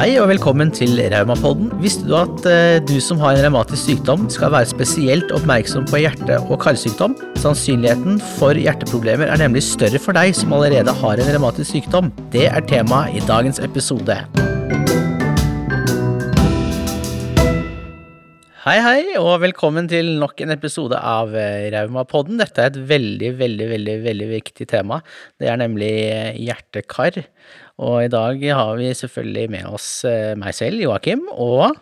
Hei og velkommen til Raumapodden. Visste du at eh, du som har en revmatisk sykdom skal være spesielt oppmerksom på hjerte- og karsykdom? Sannsynligheten for hjerteproblemer er nemlig større for deg som allerede har en revmatisk sykdom. Det er temaet i dagens episode. Hei, hei, og velkommen til nok en episode av eh, Raumapodden. Dette er et veldig, veldig, veldig, veldig viktig tema. Det er nemlig eh, hjerte-kar. Og i dag har vi selvfølgelig med oss eh, meg selv, Joakim, og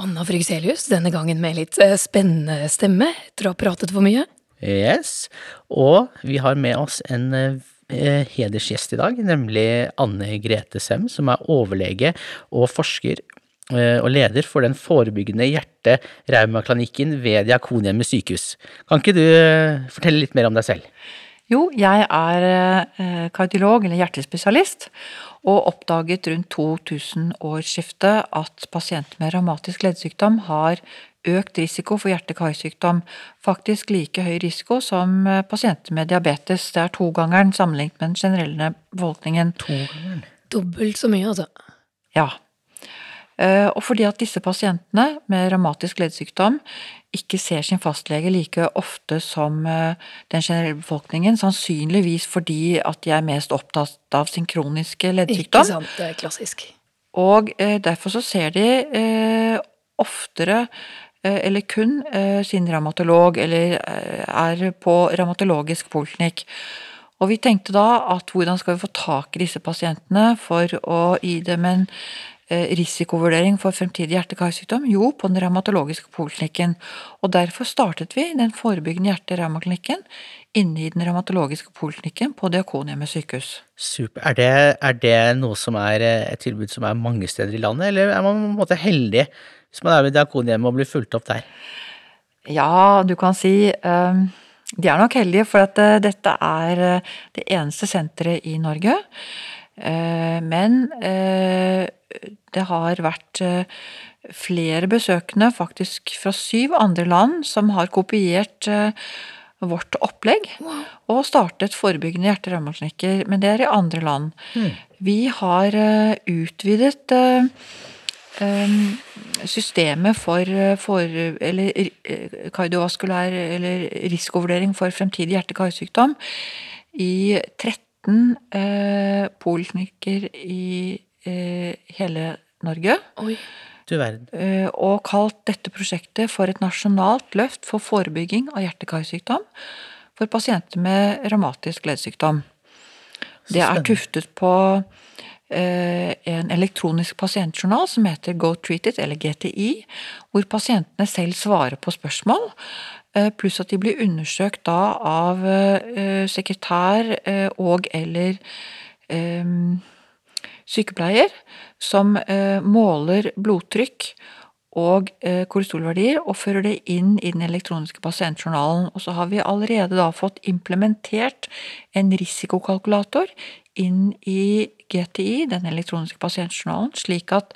Anna Frygselius, denne gangen med litt eh, spennende stemme etter å ha pratet for mye. Yes. Og vi har med oss en eh, hedersgjest i dag, nemlig Anne Grete Sem, som er overlege og forsker og leder for den forebyggende hjerte-raumaklinikken ved Diakonhjemmet sykehus. Kan ikke du fortelle litt mer om deg selv? Jo, jeg er eh, kardiolog, eller hjertespesialist, og oppdaget rundt 2000-årsskiftet at pasienter med revmatisk leddsykdom har økt risiko for hjerte-karsykdom. Faktisk like høy risiko som eh, pasienter med diabetes. Det er togangeren sammenlignet med den generelle befolkningen. Dobbelt så mye, altså. Ja. Eh, Og fordi at disse pasientene med revmatisk leddsykdom ikke ser sin fastlege like ofte som eh, den generelle befolkningen, sannsynligvis fordi at de er mest opptatt av sin kroniske Ikke sant, det er klassisk. Og eh, derfor så ser de eh, oftere eller kun sin revmatolog, eller er på revmatologisk poliklinikk. Og vi tenkte da at hvordan skal vi få tak i disse pasientene for å gi dem en risikovurdering for fremtidig hjerte-karsykdom? Jo, på den revmatologiske poliklinikken. Og derfor startet vi den forebyggende hjerte-revmaklinikken inne i den revmatologiske poliklinikken på Diakonhjemmet sykehus. Super. Er det, er det noe som er eh, et tilbud som er mange steder i landet, eller er man på en måte heldig hvis man er ved Diakonhjemmet og blir fulgt opp der? Ja, du kan si um De er nok heldige, for at eh, dette er eh, det eneste senteret i Norge. Eh, Men eh, det har vært eh, flere besøkende, faktisk fra syv andre land, som har kopiert vårt opplegg og startet forebyggende hjerte-revmaklinikker, men det er i andre land. Vi har utvidet systemet for, for eller kardiovaskulær eller risikovurdering for fremtidig hjerte-karsykdom i 13 eh, poliklinikker i eh, hele Norge. Oi. Du verden. eh, Og kalt dette prosjektet for et nasjonalt løft for forebygging av hjerte-karsykdom for pasienter med revmatisk leddsykdom. Det er tuftet på eh, en elektronisk pasientjournal som heter Go Treat It, eller GTI, hvor pasientene selv svarer på spørsmål, pluss at de blir undersøkt da av eh, sekretær eh, og eller eh, sykepleier som eh, måler blodtrykk og eh, kolesterolverdier og fører det inn i den elektroniske pasientjournalen. Og så har vi allerede da fått implementert en risikokalkulator inn i GTI, den elektroniske pasientjournalen, slik at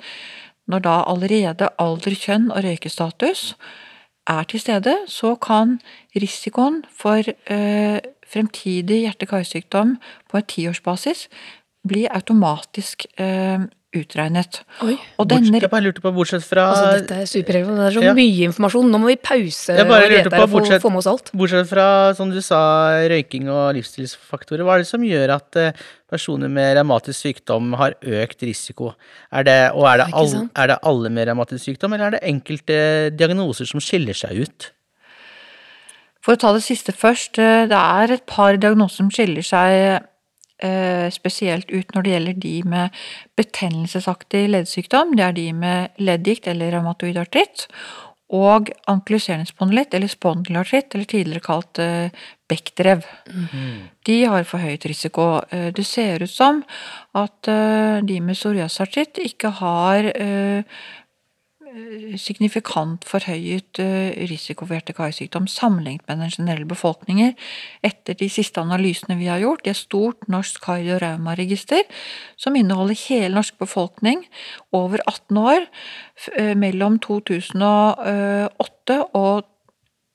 når da allerede alder, kjønn og røykestatus er til stede, så kan risikoen for eh, fremtidig hjerte-karsykdom på en tiårsbasis bli automatisk eh, utregnet. Oi. Og Bortsett, denne jeg bare lurte på, bortsett fra, Altså, dette er superrelevant. Det er så Ja. mye informasjon. Nå må vi pause Jeg bare og lurte på, bortsett- få med oss alt. bortsett fra, som du sa, røyking og livsstilsfaktorer, hva er det som gjør at eh, personer med revmatisk sykdom har økt risiko? Er det, og er det, Ikke all, er det alle med revmatisk sykdom, eller er det enkelte diagnoser som skiller seg ut? For å ta det siste først, eh, det er et par diagnoser som skiller seg eh, spesielt ut når det gjelder de med betennelsesaktig leddsykdom. Det er de med leddgikt eller revmatoid artritt. Og ankyliserende spondylitt, eller spondylartritt, eller tidligere kalt bekkdrev. Mm. De har forhøyet risiko. Eh, Det ser ut som at eh, de med psoriasartritt ikke har eh, signifikant forhøyet eh, risiko for hjerte-karsykdom sammenlignet med den generelle befolkningen etter de siste analysene vi har gjort i et stort norsk kardio-rauma-register som inneholder hele norsk befolkning over 18 år eh, mellom 2008 og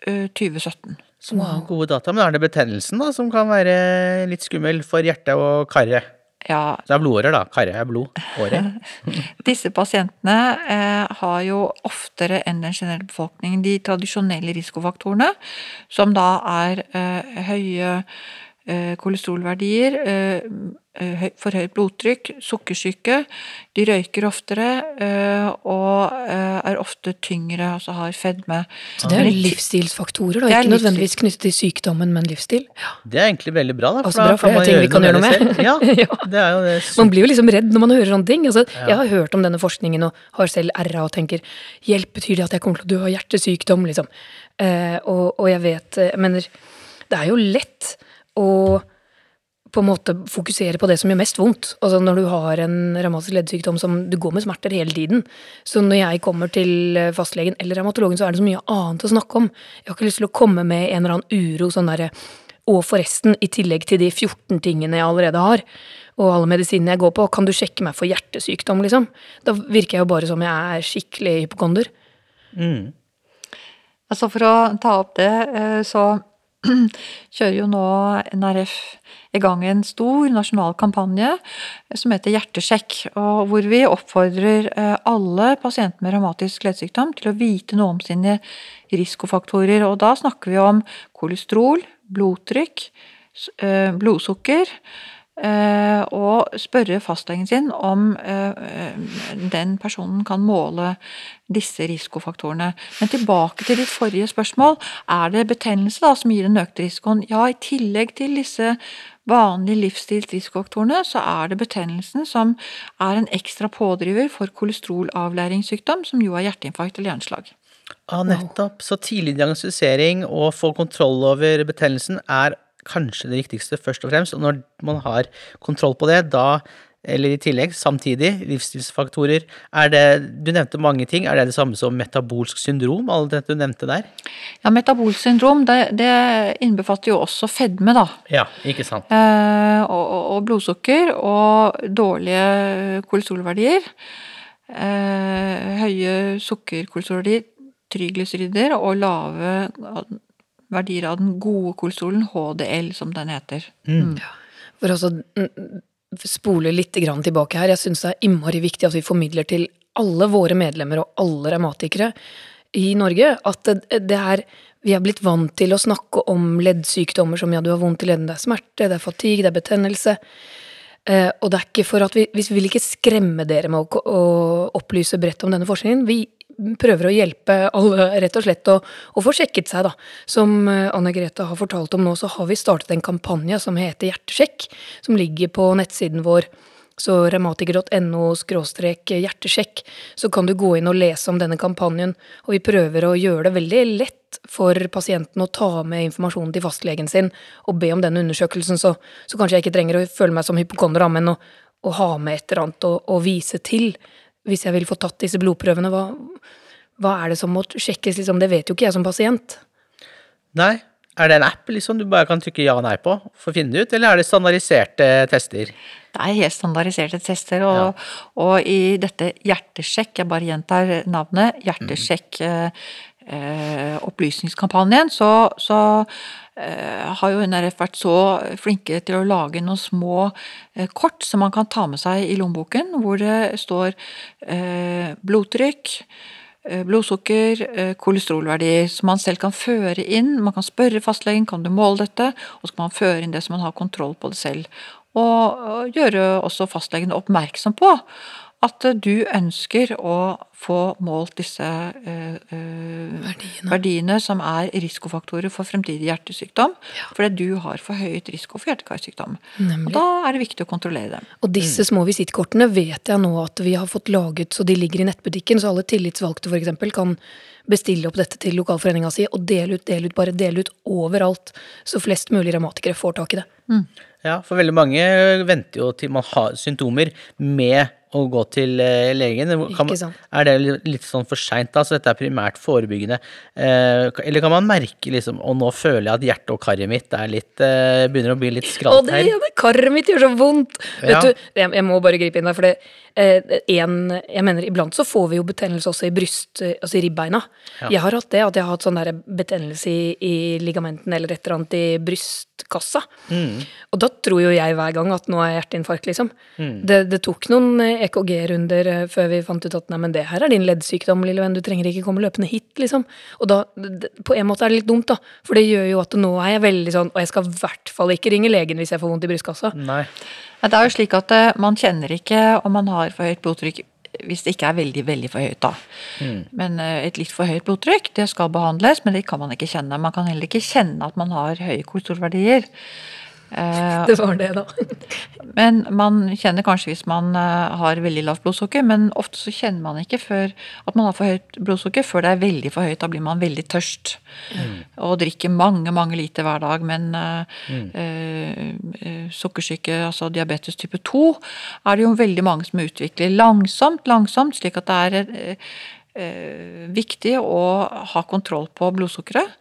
eh, 2017. har gode data. Men er det betennelsen da, som kan være litt skummel for hjertet og karet? Ja, Så det er blodårer, da. Karre er blod. Året. Disse pasientene eh, har jo oftere enn den generelle befolkningen de tradisjonelle risikofaktorene, som da er eh, høye kolesterolverdier, eh, eh, for høyt blodtrykk, sukkersyke. De røyker oftere eh, og eh, er ofte tyngre, altså har fedme. Så det er livsstilsfaktorer, da. Det er Ikke nødvendigvis knyttet til sykdommen, men livsstil. Ja. Det er egentlig veldig bra, da. Altså, bra, for det er ting vi kan gjøre noe med. selv. Ja, Ja. det er jo det. Man blir jo liksom redd når man hører sånne ting. Altså, Jeg har hørt om denne forskningen og har selv RA og tenker hjelp, betyr det at jeg kommer til å dø av hjertesykdom, liksom. Eh, og, og jeg vet Jeg mener, det er jo lett å på en måte fokusere på det som gjør mest vondt. Altså når du har en revmatisk leddsykdom som du går med smerter hele tiden. Så når jeg kommer til fastlegen eller revmatologen, så er det så mye annet å snakke om. Jeg har ikke lyst til å komme med en eller annen uro sånn derre og forresten, i tillegg til de 14 tingene jeg allerede har, og alle medisinene jeg går på, kan du sjekke meg for hjertesykdom, liksom? Da virker jeg jo bare som jeg er skikkelig hypokonder. Mm. Altså For å ta opp det, eh, så kjører jo nå NRF i gang en stor nasjonal kampanje som heter Hjertesjekk, og hvor vi oppfordrer eh, alle pasienter med revmatisk leddsykdom til å vite noe om sine risikofaktorer. Og da snakker vi om kolesterol, blodtrykk, eh, blodsukker, og spørre fastlegen sin om eh, den personen kan måle disse risikofaktorene. Men tilbake til ditt forrige spørsmål. Er det betennelse da som gir den økte risikoen? Ja, i tillegg til disse vanlige livsstilsrisikofaktorene, så er det betennelsen som er en ekstra pådriver for kolesterolavlæringssykdom, som jo er hjerteinfarkt eller hjerneslag. Ja, nettopp. Så tidlig diagnostisering og få kontroll over betennelsen er kanskje det viktigste, først og fremst. Og når man har kontroll på det, da, eller i tillegg, samtidig, livsstilsfaktorer, er det Du nevnte mange ting. Er det det samme som metabolsk syndrom, alt det du nevnte der? Ja, Metabolsk syndrom det, det innbefatter jo også fedme, da. Ja, ikke sant. Eh, og, og, blodsukker og dårlige kolesterolverdier. Eh, høye sukkerkolesterolverdier, triglycerider og lave verdier av den gode kolesterolen, HDL som den heter. Mm. For også mm, spole litt grann tilbake her, jeg syns det er innmari viktig at vi formidler til alle våre medlemmer og alle revmatikere i Norge at det, det er vi er blitt vant til å snakke om leddsykdommer som ja, du har vondt i leddene, det er smerte, det er fatigue, det er betennelse. Eh, og det er ikke for at vi, vi vil ikke skremme dere med å, å opplyse bredt om denne forskningen. Vi prøver å hjelpe alle rett og slett å, å få sjekket seg, da. Som eh, Anne Grete har fortalt om nå, så har vi startet en kampanje som heter Hjertesjekk, som ligger på nettsiden vår. Så revmatiker.no hjertesjekk, så kan du gå inn og lese om denne kampanjen. Og vi prøver å gjøre det veldig lett for pasienten å ta med informasjonen til fastlegen sin og be om den undersøkelsen, så, så kanskje jeg ikke trenger å føle meg som hypokonder, men å, å ha med et eller annet å, å vise til hvis jeg vil få tatt disse blodprøvene. Hva, hva er det som må sjekkes, liksom? Det vet jo ikke jeg som pasient. Nei. Er det en app liksom du bare kan trykke ja og nei på for å finne det ut, eller er det standardiserte tester? Det er helt standardiserte tester, og, og i dette hjertesjekk, jeg bare gjentar navnet, Hjertesjekk mm. eh, opplysningskampanjen, så, så har jo NRF vært så flinke til å lage noen små eh, kort som man kan ta med seg i lommeboken, hvor det står eh, blodtrykk, eh, blodsukker, eh, kolesterolverdier, som man selv kan føre inn. Man kan spørre fastlegen kan du måle dette, og så kan man føre inn det så man har kontroll på det selv. Og gjøre også fastlegen oppmerksom på at du ønsker å få målt disse eh, eh, Verdiene. verdiene som er risikofaktorer for fremtidig hjertesykdom, fordi du har forhøyet risiko for hjerte-karsykdom. Og da er det viktig å kontrollere dem. Og disse små visittkortene vet jeg nå at vi har fått laget så de ligger i nettbutikken, så alle tillitsvalgte f.eks. kan bestille opp dette til lokalforeninga si og dele ut, dele ut, bare dele ut overalt, så flest mulig revmatikere får tak i det. Ja, for veldig mange venter jo til man har symptomer med å gå til eh, legen? Sant. er det litt sånn for seint, da? Så dette er primært forebyggende. Eh, eller kan man merke liksom Og nå føler jeg at hjertet og karet mitt er litt eh, begynner å bli litt Å, skralt det, ja, det karet mitt gjør så vondt! Ja. Vet du, jeg, jeg må bare gripe inn der, for det eh, en, Jeg mener, iblant så får vi jo betennelse også i bryst, altså i ribbeina. Ja. Jeg har hatt det, at jeg har hatt sånn der betennelse i, i ligamenten eller et eller annet i brystkassa. Mm. Og da tror jo jeg hver gang at nå er hjerteinfarkt, liksom. Mm. Det, det tok noen EKG-runder eh, før vi fant ut at nei, men det her er din leddsykdom, lille venn, du trenger ikke komme løpende hit, liksom. Og da, på en måte er det litt dumt, da, for det gjør jo at nå er jeg veldig sånn, og jeg skal i hvert fall ikke ringe legen hvis jeg får vondt i brystkassa. Nei. Det er jo slik at eh, man kjenner ikke om man har for høyt blodtrykk hvis det ikke er veldig veldig for høyt. da. Men eh, et litt for høyt blodtrykk det skal behandles, men det kan man ikke kjenne. Man kan heller ikke kjenne at man har høye kolesterolverdier. Eh, Det var det, da. Men man kjenner kanskje hvis man eh, har veldig lavt blodsukker, men ofte så kjenner man ikke før at man har for høyt blodsukker før det er veldig for høyt. Da blir man veldig tørst. Og drikker mange, mange liter hver dag. Men eh, eh, eh, sukkersyke, altså diabetes type 2, er det jo veldig mange som utvikler langsomt, langsomt, slik at det er eh, eh, viktig å ha kontroll på blodsukkeret.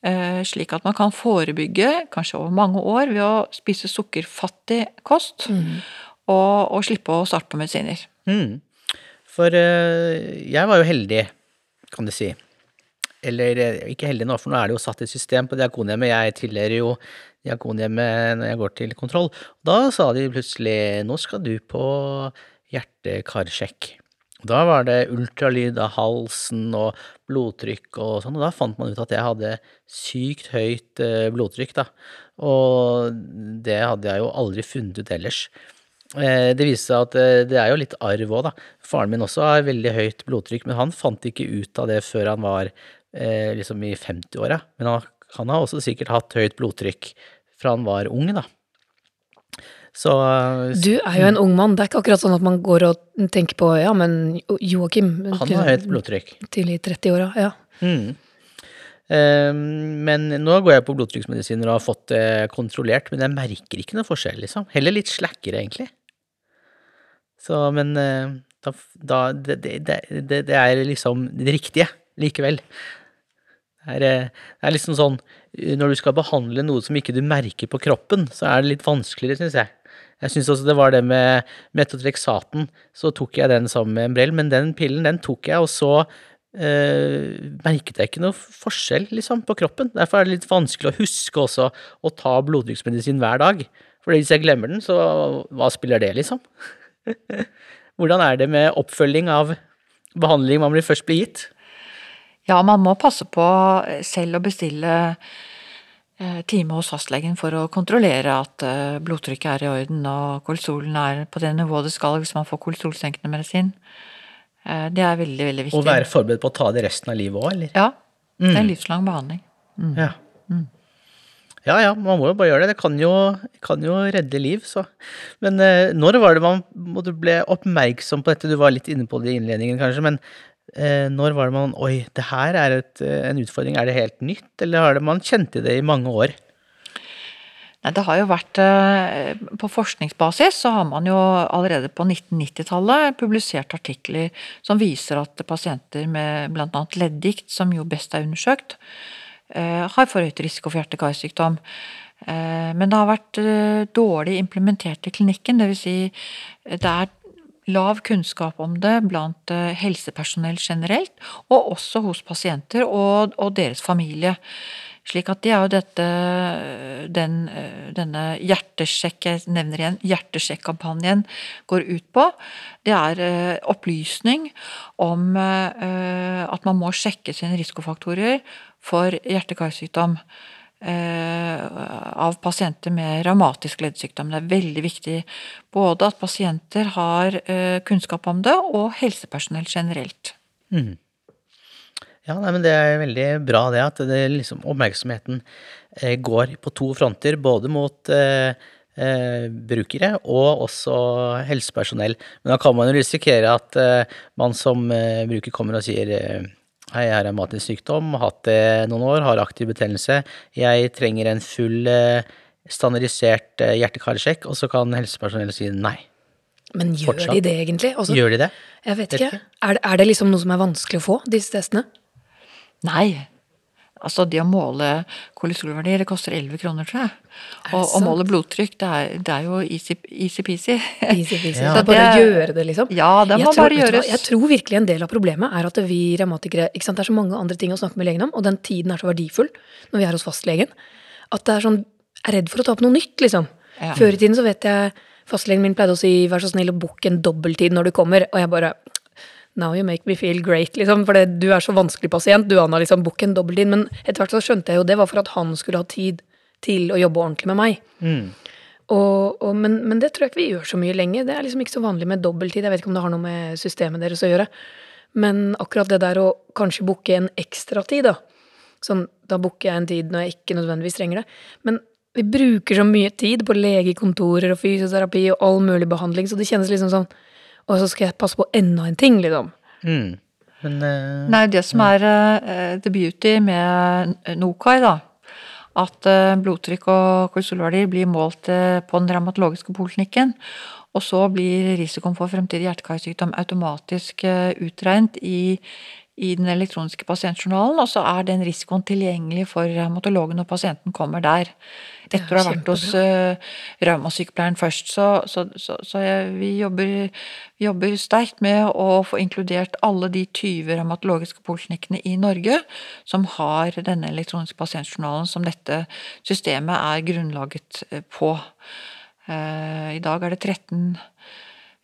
Eh, slik at man kan forebygge, kanskje over mange år, ved å spise sukkerfattig kost. Og, og slippe å starte på medisiner. Mm. For eh, jeg var jo heldig, kan du si. Eller eh, ikke heldig nå, for nå er det jo satt et system på Diakonhjemmet. Jeg tilhører jo Diakonhjemmet når jeg går til kontroll. Da sa de plutselig nå skal du på hjerte-karsjekk. Da var det ultralyd av halsen og blodtrykk og sånn, og da fant man ut at jeg hadde sykt høyt eh, blodtrykk, da. Og det hadde jeg jo aldri funnet ut ellers. Eh, Det viste seg at eh, det er jo litt arv òg, da. Faren min også har veldig høyt blodtrykk, men han fant ikke ut av det før han var liksom i 50-åra. Men han, han har også sikkert hatt høyt blodtrykk fra han var ung, da. Så eh, Du er jo en ung mann. Det er ikke akkurat sånn at man går og tenker på ja, men Joakim han har høyt blodtrykk. Til i 30-åra, ja. Mm. Eh, Men nå går jeg på blodtrykksmedisiner og har fått det kontrollert, men jeg merker ikke noe forskjell, liksom. Heller litt slakkere, egentlig. Så, men eh, da, da det, det, det, det er liksom det riktige likevel. Det er, eh, det er liksom sånn Når du skal behandle noe som ikke du merker på kroppen, så er det litt vanskeligere, syns jeg. Jeg syns også det var det med metotrexaten. Så tok jeg den sammen med Embrell, men den pillen den tok jeg, og så eh, merket jeg ikke noe forskjell liksom, på kroppen. Derfor er det litt vanskelig å huske også å ta blodtrykksmedisin hver dag. For hvis jeg glemmer den, så hva spiller det, liksom? Hvordan er det med oppfølging av behandling man først blir gitt? Ja, man må passe på selv å bestille time hos fastlegen for å kontrollere at eh, blodtrykket er i orden og kolesterolen er på det nivået det skal hvis man får kolesterolsenkende medisin. Eh, Det er veldig, veldig viktig. Å være forberedt på å ta det resten av livet òg, eller? Ja. Det er en livslang behandling. Ja. Ja ja, man må jo bare gjøre det. Det kan jo, kan jo redde liv, så. Men eh, når var det man ble oppmerksom på dette? Du var litt inne på det i innledningen, kanskje, men eh, når var det man Oi, det her er et, eh, en utfordring. Er det helt nytt, eller har det man kjent det i mange år? Nei, det har jo vært eh, På forskningsbasis så har man jo allerede på 1990-tallet publisert artikler som viser at pasienter med bl.a. leddgikt, som jo best er undersøkt, eh, har forhøyet risiko for hjerte-karsykdom. Eh, Men det har vært eh, dårlig implementert i klinikken, dvs. Si, eh, det er lav kunnskap om det blant eh, helsepersonell generelt, og også hos pasienter og, og deres familie. Slik at det er jo dette, den, eh, denne hjertesjekk, jeg nevner igjen, hjertesjekkampanjen går ut på. Det er eh, opplysning om at man må sjekke sine risikofaktorer for hjerte-karsykdom. Eh, Av pasienter med revmatisk leddsykdom. Det er veldig viktig både at pasienter har eh, kunnskap om det, og helsepersonell generelt. Ja, nei, men det er veldig bra det at det liksom, oppmerksomheten eh, går på to fronter, både mot eh, eh, brukere og også helsepersonell. Men da kan man jo risikere at eh, man som bruker kommer og sier Hei, jeg har revmatisk sykdom, hatt det noen år, har aktiv betennelse. Jeg trenger en full eh, standardisert eh, hjerte-karsjekk, og så kan helsepersonellet si nei. Men gjør Fortsatt. de det egentlig? Også, Gjør de det? jeg vet Vet ikke. ikke. Er det, er det liksom noe som er vanskelig å få, disse testene? Nei. Altså, det å måle kolesterolverdier, det koster 11 kroner, tror jeg. Og å måle blodtrykk, det er, det er jo easy- easy-peasy. Easy peasy. Ja. Det er bare å gjøre det, liksom. Ja, det Jeg må tror- bare gjøres. Jeg tror virkelig en del av problemet er at vi revmatikere ikke sant, Det er så mange andre ting å snakke med legen om, og den tiden er så verdifull når vi er hos fastlegen, at det er sånn Jeg er redd for å ta opp noe nytt, liksom. Ja. Før i tiden så vet jeg Fastlegen min pleide å si 'vær så snill å booke en dobbelttid når du kommer', og jeg bare Now you make me feel great, liksom. For det, du er så vanskelig pasient, du Anna, liksom. Book en dobbelttid. Men etter hvert så skjønte jeg jo det var for at han skulle ha tid til å jobbe ordentlig med meg. Mm. Og, og, men, men det tror jeg ikke vi gjør så mye lenger. Det er liksom ikke så vanlig med dobbelttid. Jeg vet ikke om det har noe med systemet deres å gjøre. Men akkurat det der å kanskje booke en ekstra tid, da. Sånn, da booker jeg en tid når jeg ikke nødvendigvis trenger det. Men vi bruker så mye tid på legekontorer og fysioterapi og all mulig behandling, så det kjennes liksom sånn Og så skal jeg passe på enda en ting, liksom. Mm. Men uh, Nei, det som er uh, the beauty med Nokai, da, at eh, blodtrykk og kolesterolverdier blir målt på den revmatologiske poliklinikken, og så blir risikoen for fremtidig hjerte-karsykdom automatisk utregnet i, i den elektroniske pasientjournalen, og så er den risikoen tilgjengelig for revmatologen når pasienten kommer der. Er Etter å ha vært hos uh, revmasykepleieren først. Så, så, så, så jeg, vi, jobber, jobber sterkt med å få inkludert alle de 20 revmatologiske poliklinikkene i Norge som har denne elektroniske pasientjournalen som dette systemet er grunnlaget eh, på. Uh, I dag er det 13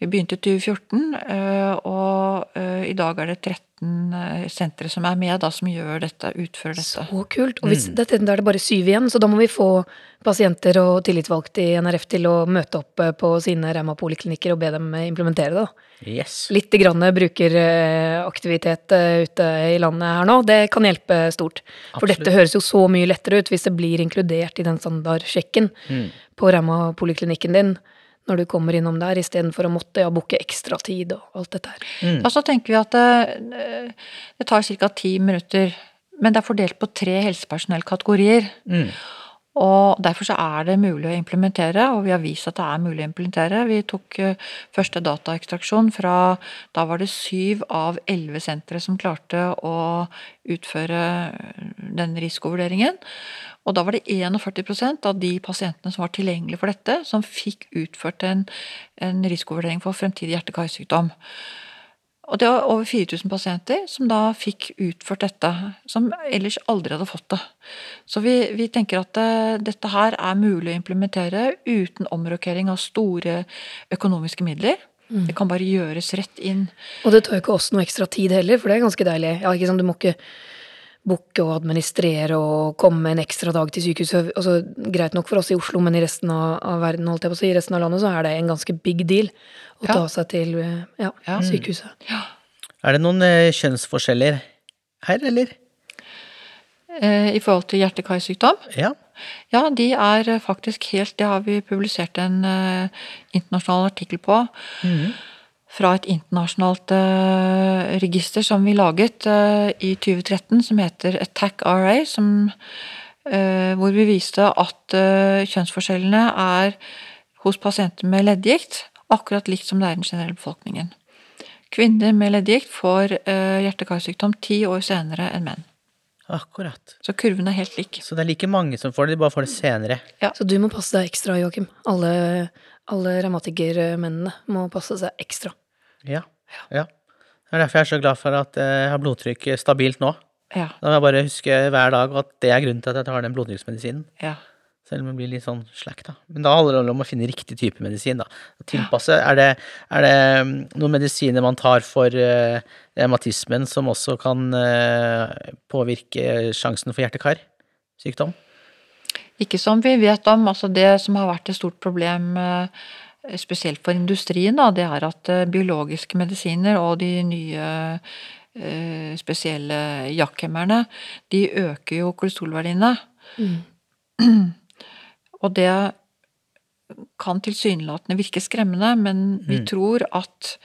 Vi begynte i 2014, eh, og i dag er det 13 eh, sentre som er med, da, som gjør dette, utfører dette. Så kult. Og hvis, dette, da er det bare syv igjen, så da må vi få pasienter og tillitsvalgte i NRF til å møte opp eh, på sine Rauma-poliklinikker og be dem eh, implementere det. da. yes. Litt grann brukeraktivitet eh, ute i landet her nå, det kan hjelpe stort. For Absolutt. dette høres jo så mye lettere ut hvis det blir inkludert i den standardsjekken Mm. på Rauma-poliklinikken din når du kommer innom der, istedenfor å måtte ja, booke ekstra tid og alt dette her. Mm. Da så tenker vi at det, det tar ca. ti minutter, men det er fordelt på tre helsepersonellkategorier. Mm. Og derfor så er det mulig å implementere, og vi har vist at det er mulig å implementere. Vi tok eh, første dataekstraksjon fra Da var det syv av elleve sentre som klarte å utføre den risikovurderingen. Og da var det 41% av de pasientene som var tilgjengelige for dette, som fikk utført en, en risikovurdering for fremtidig hjerte-karsykdom. Og det var over 4000 pasienter som da fikk utført dette, som ellers aldri hadde fått det. Så vi, vi tenker at det, dette her er mulig å implementere uten omrokering av store økonomiske midler. Det kan bare gjøres rett inn. Og det tar jo ikke oss noe ekstra tid heller, for det er ganske deilig. Ja, ikke sant? Du må ikke booke og administrere og komme en ekstra dag til sykehuset. Altså, greit nok for oss i Oslo, men i resten av, av verden, holdt jeg på å si, i resten av landet, så er det en ganske big deal å Ja. ta seg til eh, ja, Ja. sykehuset. Er det noen eh, kjønnsforskjeller her, eller? Eh, I forhold til hjerte-karsykdom. Ja. Ja, de er faktisk helt Det har vi publisert en eh, internasjonal artikkel på. Fra et internasjonalt uh, register som vi laget uh, i 2013, som heter Attack RA, som, uh, hvor vi viste at kjønnsforskjellene er hos pasienter med leddgikt akkurat likt som det er i den generelle befolkningen. Kvinner med leddgikt får eh, hjerte-karsykdom ti år senere enn menn. Akkurat. Så kurven er helt lik. Så det er like mange som får det, de bare får det senere. Ja. Så du må passe deg ekstra, Joakim. Alle, alle revmatikermennene må passe seg ekstra. Ja. ja. Det er derfor jeg er så glad for at eh, jeg har blodtrykk stabilt nå. Ja, Da må jeg bare huske hver dag at det er grunnen til at jeg tar den blodtrykksmedisinen. ja. Selv om jeg blir litt sånn slack, da. Men da handler det om å finne riktig type medisin, da. Tilpasse. Ja. Er det, er det mm, noen medisiner man tar for uh, revmatismen som også kan uh, påvirke sjansen for hjerte-kar-sykdom? Ikke som vi vet om. altså Det som har vært et stort problem, eh, spesielt for industrien, da, det er at eh, biologiske medisiner og de nye eh, spesielle jakkhemmerne, de øker jo kolesterolverdiene. Og det kan tilsynelatende virke skremmende, men vi tror at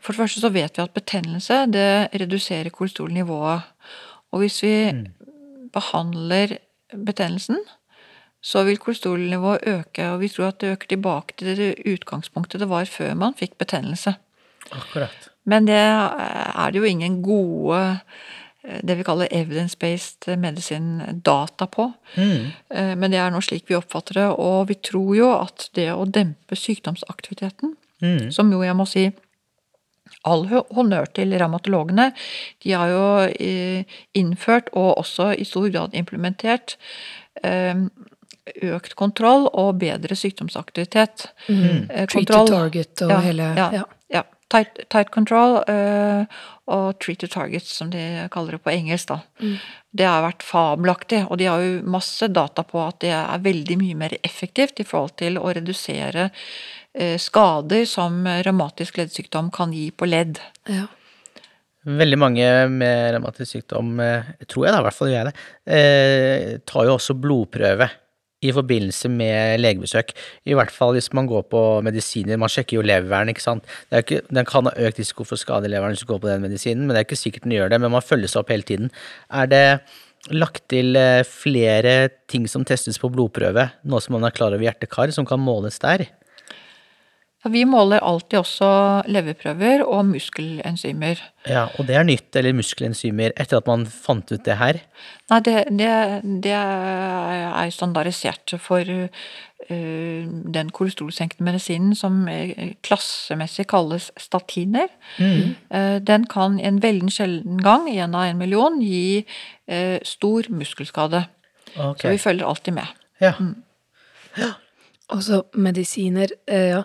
For det første så vet vi at betennelse det reduserer kolesterolnivået. Og hvis vi behandler betennelsen, så vil kolesterolnivået øke, og vi tror at det øker tilbake til det utgangspunktet det var før man fikk betennelse. Akkurat. Men det er det jo ingen gode eh, det vi kaller evidence-based medisin-data på. Mm. Eh, Men det er nå slik vi oppfatter det, og vi tror jo at det å dempe sykdomsaktiviteten, Mm. som jo jeg må si all honnør til revmatologene, de har jo eh, innført og også i stor grad implementert eh, økt kontroll og bedre sykdomsaktivitet. Mm. Eh, Treat to target og ja, hele ja, ja. ja. Tight, tight control uh, og treat to target, som de kaller det på engelsk. da. Mm. Det har vært fabelaktig, og de har jo masse data på at det er veldig mye mer effektivt i forhold til å redusere uh, skader som revmatisk leddsykdom kan gi på ledd. ja. Veldig mange med revmatisk sykdom, tror jeg da, i hvert fall gjør jeg det, eh, tar jo også blodprøve i forbindelse med legebesøk. I hvert fall hvis man går på medisiner. Man sjekker jo leveren, ikke sant. Ikke, den kan ha økt risiko for skade i leveren hvis du går på den medisinen, men det er ikke sikkert den gjør det. Men man følger seg opp hele tiden. Er det lagt til eh, flere ting som testes på blodprøve, nå som man er klar over hjerte-kar, som kan måles der? Vi måler alltid også leverprøver og muskelenzymer. Ja, og det er nytt, eller muskelenzymer, etter at man fant ut det her. Nei, det, det, det er standardisert for uh, den kolesterolsenkende medisinen som eh, klassemessig kalles statiner. Eh, den kan en veldig sjelden gang, én av en million, gi uh, stor muskelskade. Okay. Så vi følger alltid med. Ja. Mm. ja. Også medisiner, eh, ja.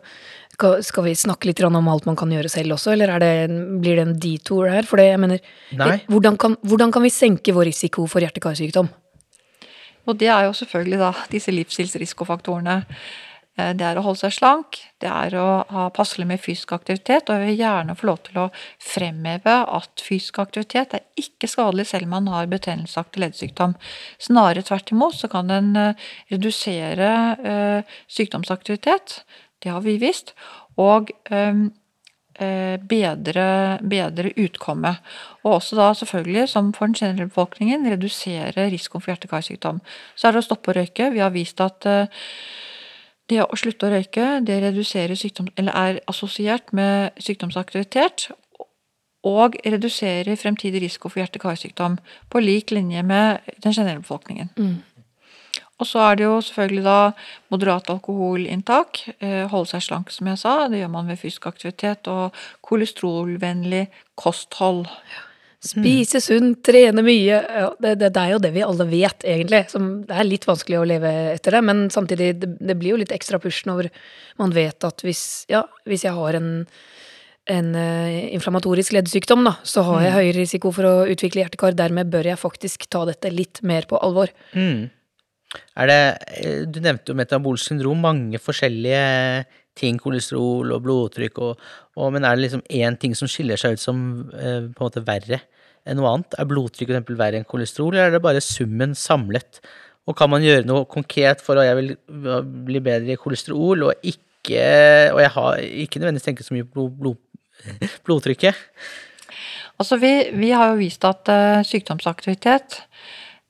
Skal, skal vi snakke litt om alt man kan gjøre selv også, eller er det, blir det en detour her? For det, jeg mener, Nei. hvordan kan, hvordan kan vi senke vår risiko for hjerte-karsykdom? Og det er jo selvfølgelig da disse livsstilsrisikofaktorene. Eh, Det er å holde seg slank, det er å ha passelig med fysisk aktivitet, og jeg vil gjerne få lov til å fremheve at fysisk aktivitet er ikke skadelig selv om man har betennelsesaktig leddsykdom. Snarere tvert imot så kan den eh, redusere eh, sykdomsaktivitet, det har vi visst, og eh, bedre, bedre utkomme. Og også da selvfølgelig, som for den generelle befolkningen, redusere risikoen for hjerte-karsykdom. Så er det å stoppe å røyke. Vi har vist at eh, det å slutte å røyke, det reduserer sykdom, eller er assosiert med sykdomsaktivitet, og reduserer fremtidig risiko for hjerte-karsykdom, på lik linje med den generelle befolkningen. Og så er det jo selvfølgelig da moderat alkoholinntak, eh, holde seg slank, som jeg sa, det gjør man ved fysisk aktivitet, og kolesterolvennlig kosthold. Spise sunt, trene mye. Ja, det, det, det er jo det vi alle vet, egentlig. Som, det er litt vanskelig å leve etter det, men samtidig, det, det blir jo litt ekstra push når man vet at hvis, ja, hvis jeg har en, en uh, inflammatorisk leddsykdom, da, så har jeg høyere risiko for å utvikle hjertekar. Dermed bør jeg faktisk ta dette litt mer på alvor. Mm. Er det, eh, du nevnte jo metabolsk syndrom, mange forskjellige ting, kolesterol og blodtrykk, og, og, men er det liksom én ting som skiller seg ut som eh, på en måte verre enn noe annet? Er blodtrykk eksempel verre enn kolesterol, eller er det bare summen samlet? Og kan man gjøre noe konkret for at jeg vil bli bedre i kolesterol, og ikke Og jeg har ikke nødvendigvis tenkt så mye på blod, blod, blodtrykket? Altså, vi, vi har jo vist at uh, sykdomsaktivitet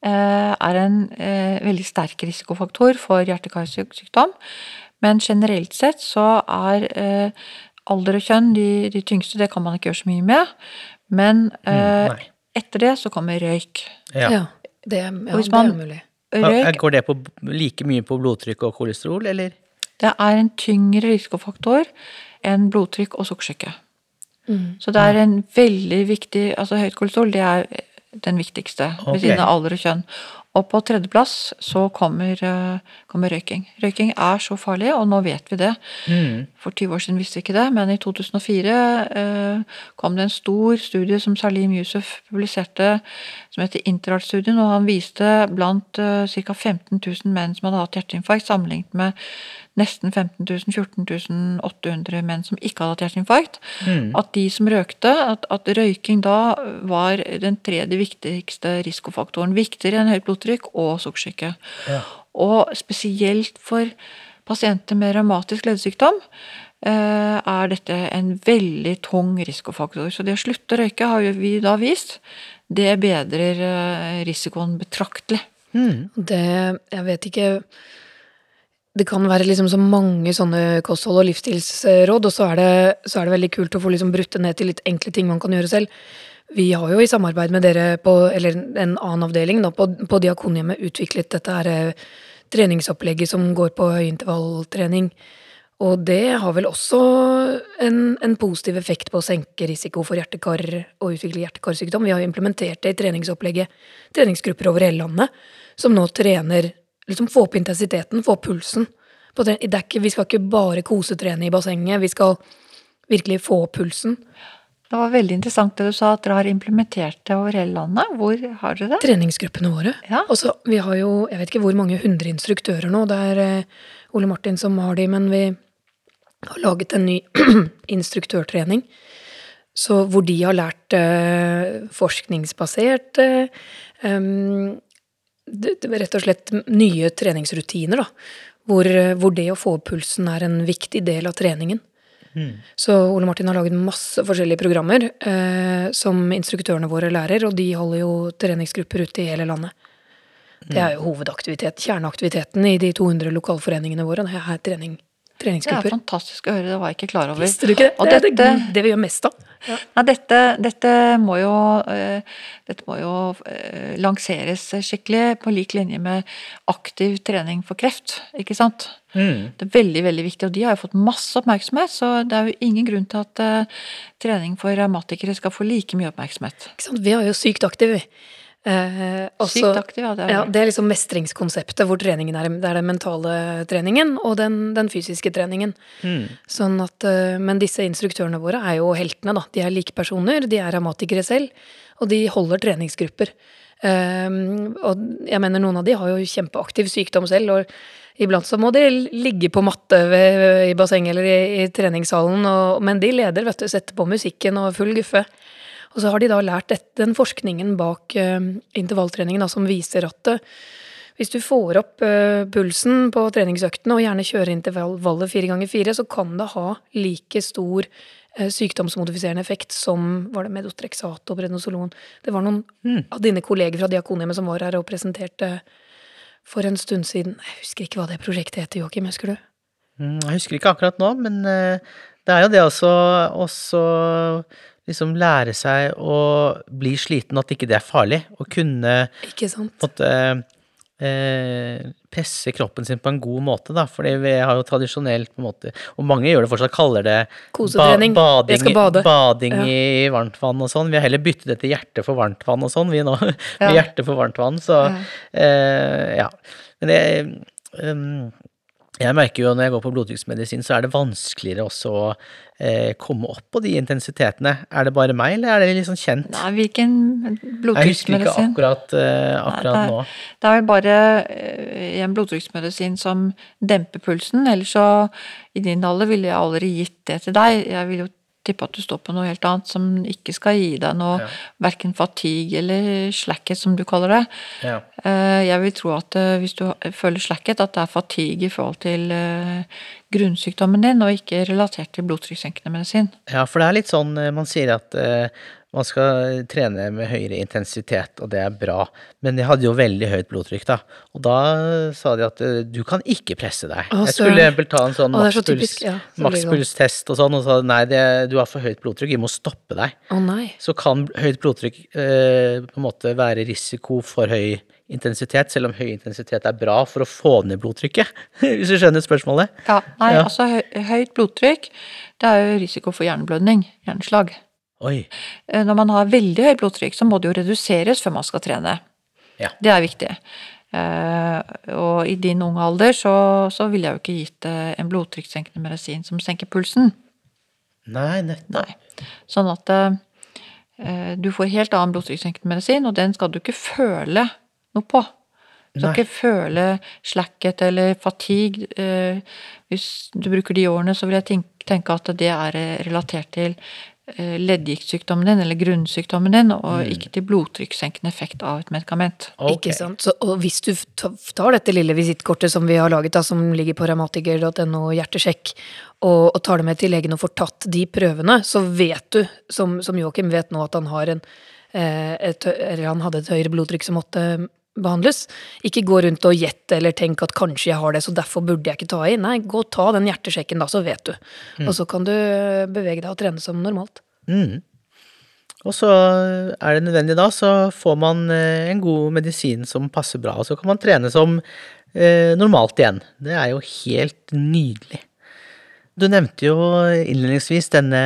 er en eh, veldig sterk risikofaktor for hjerte-karsykdom. Men generelt sett så er eh, alder og kjønn de, de tyngste, det kan man ikke gjøre så mye med. Men eh, Mm, etter det så kommer røyk. Ja. Ja, det, ja, hvis det er mulig. Røyk Går det på like mye på blodtrykk og kolesterol, eller? det er en tyngre risikofaktor enn blodtrykk og sukkersyke. Mm. Så det er en veldig viktig Altså høyt kolesterol, det er den viktigste Ok. ved siden av alder og kjønn. Og på tredjeplass så kommer, eh, kommer røyking. Røyking er så farlig, og nå vet vi det. Mm. For 20 år siden visste vi ikke det, men i 2004 eh, kom det en stor studie som Salim Yusuf publiserte, som heter Interart-studien, og han viste blant eh, ca. 15 000 menn som hadde hatt hjerteinfarkt, sammenlignet med nesten 15 000, 14 800 menn som ikke hadde hatt hjerteinfarkt, Mm. at de som røykte, at, at røyking da var den tredje viktigste risikofaktoren. Viktigere enn høyt blodtrykk og sukkersyke. Ja. Og spesielt for pasienter med revmatisk leddsykdom eh, er dette en veldig tung risikofaktor. Så det å slutte å røyke har jo vi da vist, det bedrer eh, risikoen betraktelig. Mm. Det Jeg vet ikke Det kan være liksom så mange sånne kosthold- og livsstilsråd, og så er, det, så er det veldig kult å få liksom brutt det ned til litt enkle ting man kan gjøre selv. Vi har jo i samarbeid med dere på, eller en annen avdeling da, på, på Diakonhjemmet utviklet dette her eh, treningsopplegget som går på høyintervalltrening. Og det har vel også en, en positiv effekt på å senke risiko for hjertekar og utvikle hjerte-karsykdom. Vi har jo implementert det i treningsopplegget, treningsgrupper over hele landet, som nå trener liksom Få opp intensiteten, få opp pulsen. På det ikke, vi skal ikke bare kosetrene i bassenget, vi skal virkelig få opp pulsen. Det var veldig interessant det du sa, at dere har implementert det over hele landet. Hvor har dere det? Treningsgruppene våre. Ja. Også, vi har jo, jeg vet ikke hvor mange hundre instruktører nå, det er eh, Ole Martin som har de, men vi har laget en ny instruktørtrening. Så hvor de har lært eh, forskningsbasert eh, rett og slett nye treningsrutiner, da. Hvor, hvor det å få opp pulsen er en viktig del av treningen. Så Ole Martin har laget masse forskjellige programmer eh, som instruktørene våre lærer, og de holder jo treningsgrupper ute i hele landet. Det er jo hovedaktivitet, kjerneaktiviteten i de 200 lokalforeningene våre. Det er trening, Det er fantastisk å høre, det var jeg ikke klar over. Visste du ikke det? Og det er det, dette, det vi gjør mest av. Nei, dette, dette må jo, eh, dette må jo eh, lanseres skikkelig på lik linje med aktiv trening for kreft, ikke sant? Mm. Det er veldig, veldig viktig, og de har jo fått masse oppmerksomhet, så det er jo ingen grunn til at uh, trening for revmatikere skal få like mye oppmerksomhet. Ikke sant? Vi er jo Sykt aktive, vi. Eh, også- Sykt aktiv, ja. Det er, Ja, det er liksom mestringskonseptet, hvor treningen er, det er den mentale treningen og den, den fysiske treningen. Mm. Sånn at, eh, men disse instruktørene våre er jo heltene, da. De er likepersoner, de er revmatikere selv, og de holder treningsgrupper. Ehm, og jeg mener noen av de har jo kjempeaktiv sykdom selv, og iblant så må de ligge på matte ved, i bassenget eller i, i treningssalen, og, men de leder, vet du, setter på musikken og full guffe. Og så har de da lært dette, den forskningen bak eh, intervalltreningen da, som viser at eh, hvis du får opp eh, pulsen på treningsøktene og gjerne kjører intervallet fire ganger fire, så kan det ha like stor sykdomsmodifiserende effekt som var det medotrexat og prednosolon. Det var noen av dine kolleger fra Diakonhjemmet som var her og presenterte for en stund siden. Jeg husker ikke hva det prosjektet heter, Joakim, husker du? Mm, Jeg husker ikke akkurat nå, men det er jo det også, også liksom lære seg å bli sliten, at ikke det er farlig. Å kunne på eh, presse kroppen sin på en god måte, da. Fordi vi har jo tradisjonelt på en måte Og mange gjør det fortsatt, kaller det Kosetrening. bading, Jeg skal bade. bading Ja. i varmt vann og sånn. Vi har heller byttet det til hjerte for varmt vann og sånn, vi nå. Ja. Med hjerte for varmt vann, så Ja. eh, ja. Men det um, jeg merker jo når jeg går på blodtrykksmedisin, så er det vanskeligere også å eh, komme opp på de intensitetene. Er det bare meg, eller er det litt sånn kjent? Nei, hvilken jeg husker ikke akkurat, eh, akkurat Nei, nå. Det er vel bare eh, en blodtrykksmedisin som demper pulsen, ellers så i din alder ville jeg aldri gitt det til deg. Jeg ville jo tippe at du står på noe helt annet som ikke skal gi deg noe, Ja. verken fatigue eller slackhet, som du kaller det. Ja. Eh, Jeg vil tro at eh, hvis du føler slackhet, at det er fatigue i forhold til eh, grunnsykdommen din, og ikke relatert til blodtrykkssenkende medisin. Ja, for det er litt sånn man sier at man skal trene med høyere intensitet, og det er bra. Men jeg hadde jo veldig høyt blodtrykk, da. Og da sa de at eh, du kan ikke presse deg. Å, jeg skulle søren. ta en sånn makspulstest så ja. Så sånn. og sånn, og sa nei, det, du har for høyt blodtrykk, vi må stoppe deg. Å nei. Så kan høyt blodtrykk eh, på en måte være risiko for høy intensitet, selv om høy intensitet er bra for å få ned blodtrykket. Hvis du skjønner spørsmålet? Ja, nei, Ja. altså høyt blodtrykk, det er jo risiko for hjerneblødning, hjerneslag. Oi. Eh, Når man har veldig høyt blodtrykk, så må det jo reduseres før man skal trene. Ja. Det er viktig. Eh, og i din unge alder så, så ville jeg jo ikke gitt deg en blodtrykkssenkende medisin som senker pulsen. Nei, nettopp. Nei. Sånn at eh, du får helt annen blodtrykkssenkende medisin, og den skal du ikke føle noe på. Du skal Nei. ikke føle slackhet eller fatigue. Eh, hvis du bruker de årene, så vil jeg tenke, tenke at det er eh, relatert til eh, leddgiktsykdommen din, eller grunnsykdommen din, og ikke til blodtrykkssenkende effekt av et medikament. Okay. Ikke sant? Så, og hvis du tar dette lille visittkortet som vi har laget, da, som ligger på revmatiker.no hjertesjekk, og, og tar det med til legen og får tatt de prøvene, så vet du, som, som Joakim vet nå, at han har en eh, et, eller han hadde et høyere blodtrykk som måtte behandles. Ikke gå rundt og gjette eller tenk at kanskje jeg har det, så derfor burde jeg ikke ta i. Nei, gå og ta den hjertesjekken da, så vet du. Og så kan du bevege deg og trene som normalt. Mm. Og så er det nødvendig da, så får man eh, en god medisin som passer bra, og så kan man trene som eh, normalt igjen. Det er jo helt nydelig. Du nevnte jo innledningsvis denne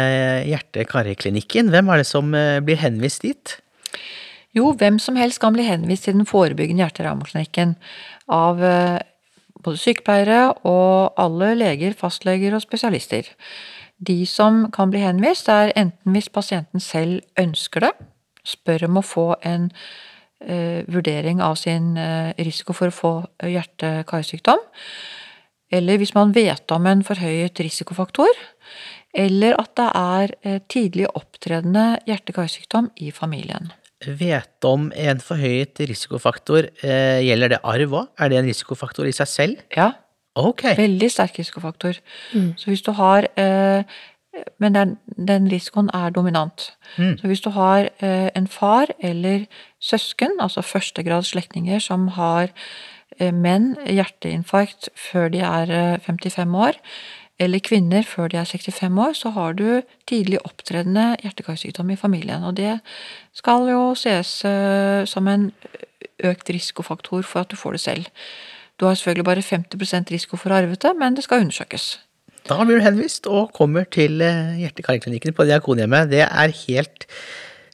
hjerte-karklinikken. Hvem er det som eh, blir henvist dit? Jo, hvem som helst kan bli henvist til den forebyggende hjerte-revmaklinikken av eh, både sykepleiere og alle leger, fastleger og spesialister. De som kan bli henvist, er enten hvis pasienten selv ønsker det, spør om å få en eh, vurdering av sin eh, risiko for å få hjerte-karsykdom, eller hvis man vet om en forhøyet risikofaktor, eller at det er eh, tidlig opptredende hjerte-karsykdom i familien. Vet om en forhøyet risikofaktor, eh, gjelder det arv òg? Er det en risikofaktor i seg selv? Ja, Ok. veldig sterk risikofaktor. Så hvis du har eh, Men den, den risikoen er dominant. Mm. Så hvis du har eh, en far eller søsken, altså førstegrads slektninger, som har eh, menn hjerteinfarkt før de er eh, 55 år, eller kvinner før de er 65 år, så har du tidlig opptredende hjerte-karsykdom i familien. Og det skal jo ses eh, som en økt risikofaktor for at du får det selv. Du har selvfølgelig bare 50 risiko for å arve det, men det skal undersøkes. Da blir du henvist og kommer til eh, hjerte-karklinikken på Diakonhjemmet. Det er helt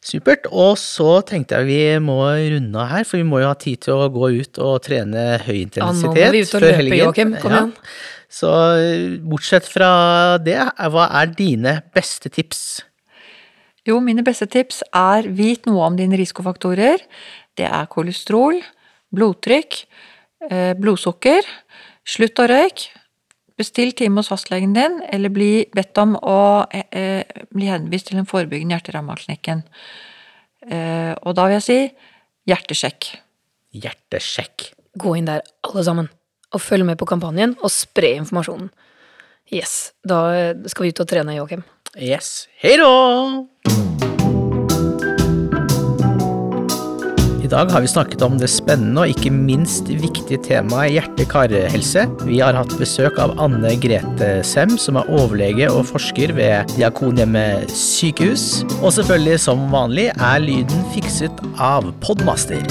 supert. Og så tenkte jeg vi må runde av her, for vi må jo ha tid til å gå ut og trene høy intensitet Ja, nå må vi ut og før løpe, helgen. Joakim. Kom Ja. Så eh, bortsett fra det, hva er dine beste tips? Jo, mine beste tips er vit noe om dine risikofaktorer. Det er kolesterol, blodtrykk, eh, blodsukker. Slutt å røyke. Bestill time hos fastlegen din, eller bli bedt om å eh, eh, bli henvist til den forebyggende hjerte-revmaklinikken. Eh, og da vil jeg si hjertesjekk. Hjertesjekk. Gå inn der, alle sammen, og følg med på kampanjen, og spre informasjonen. Yes, da skal vi ut og trene, Joakim. Yes. Hei da! I dag har vi snakket om det spennende og ikke minst viktige temaet hjerte-karhelse. Vi har hatt besøk av Anne Grete Sem, som er overlege og forsker ved Diakonhjemmet sykehus. Og selvfølgelig, som vanlig, er lyden fikset av Podmaster.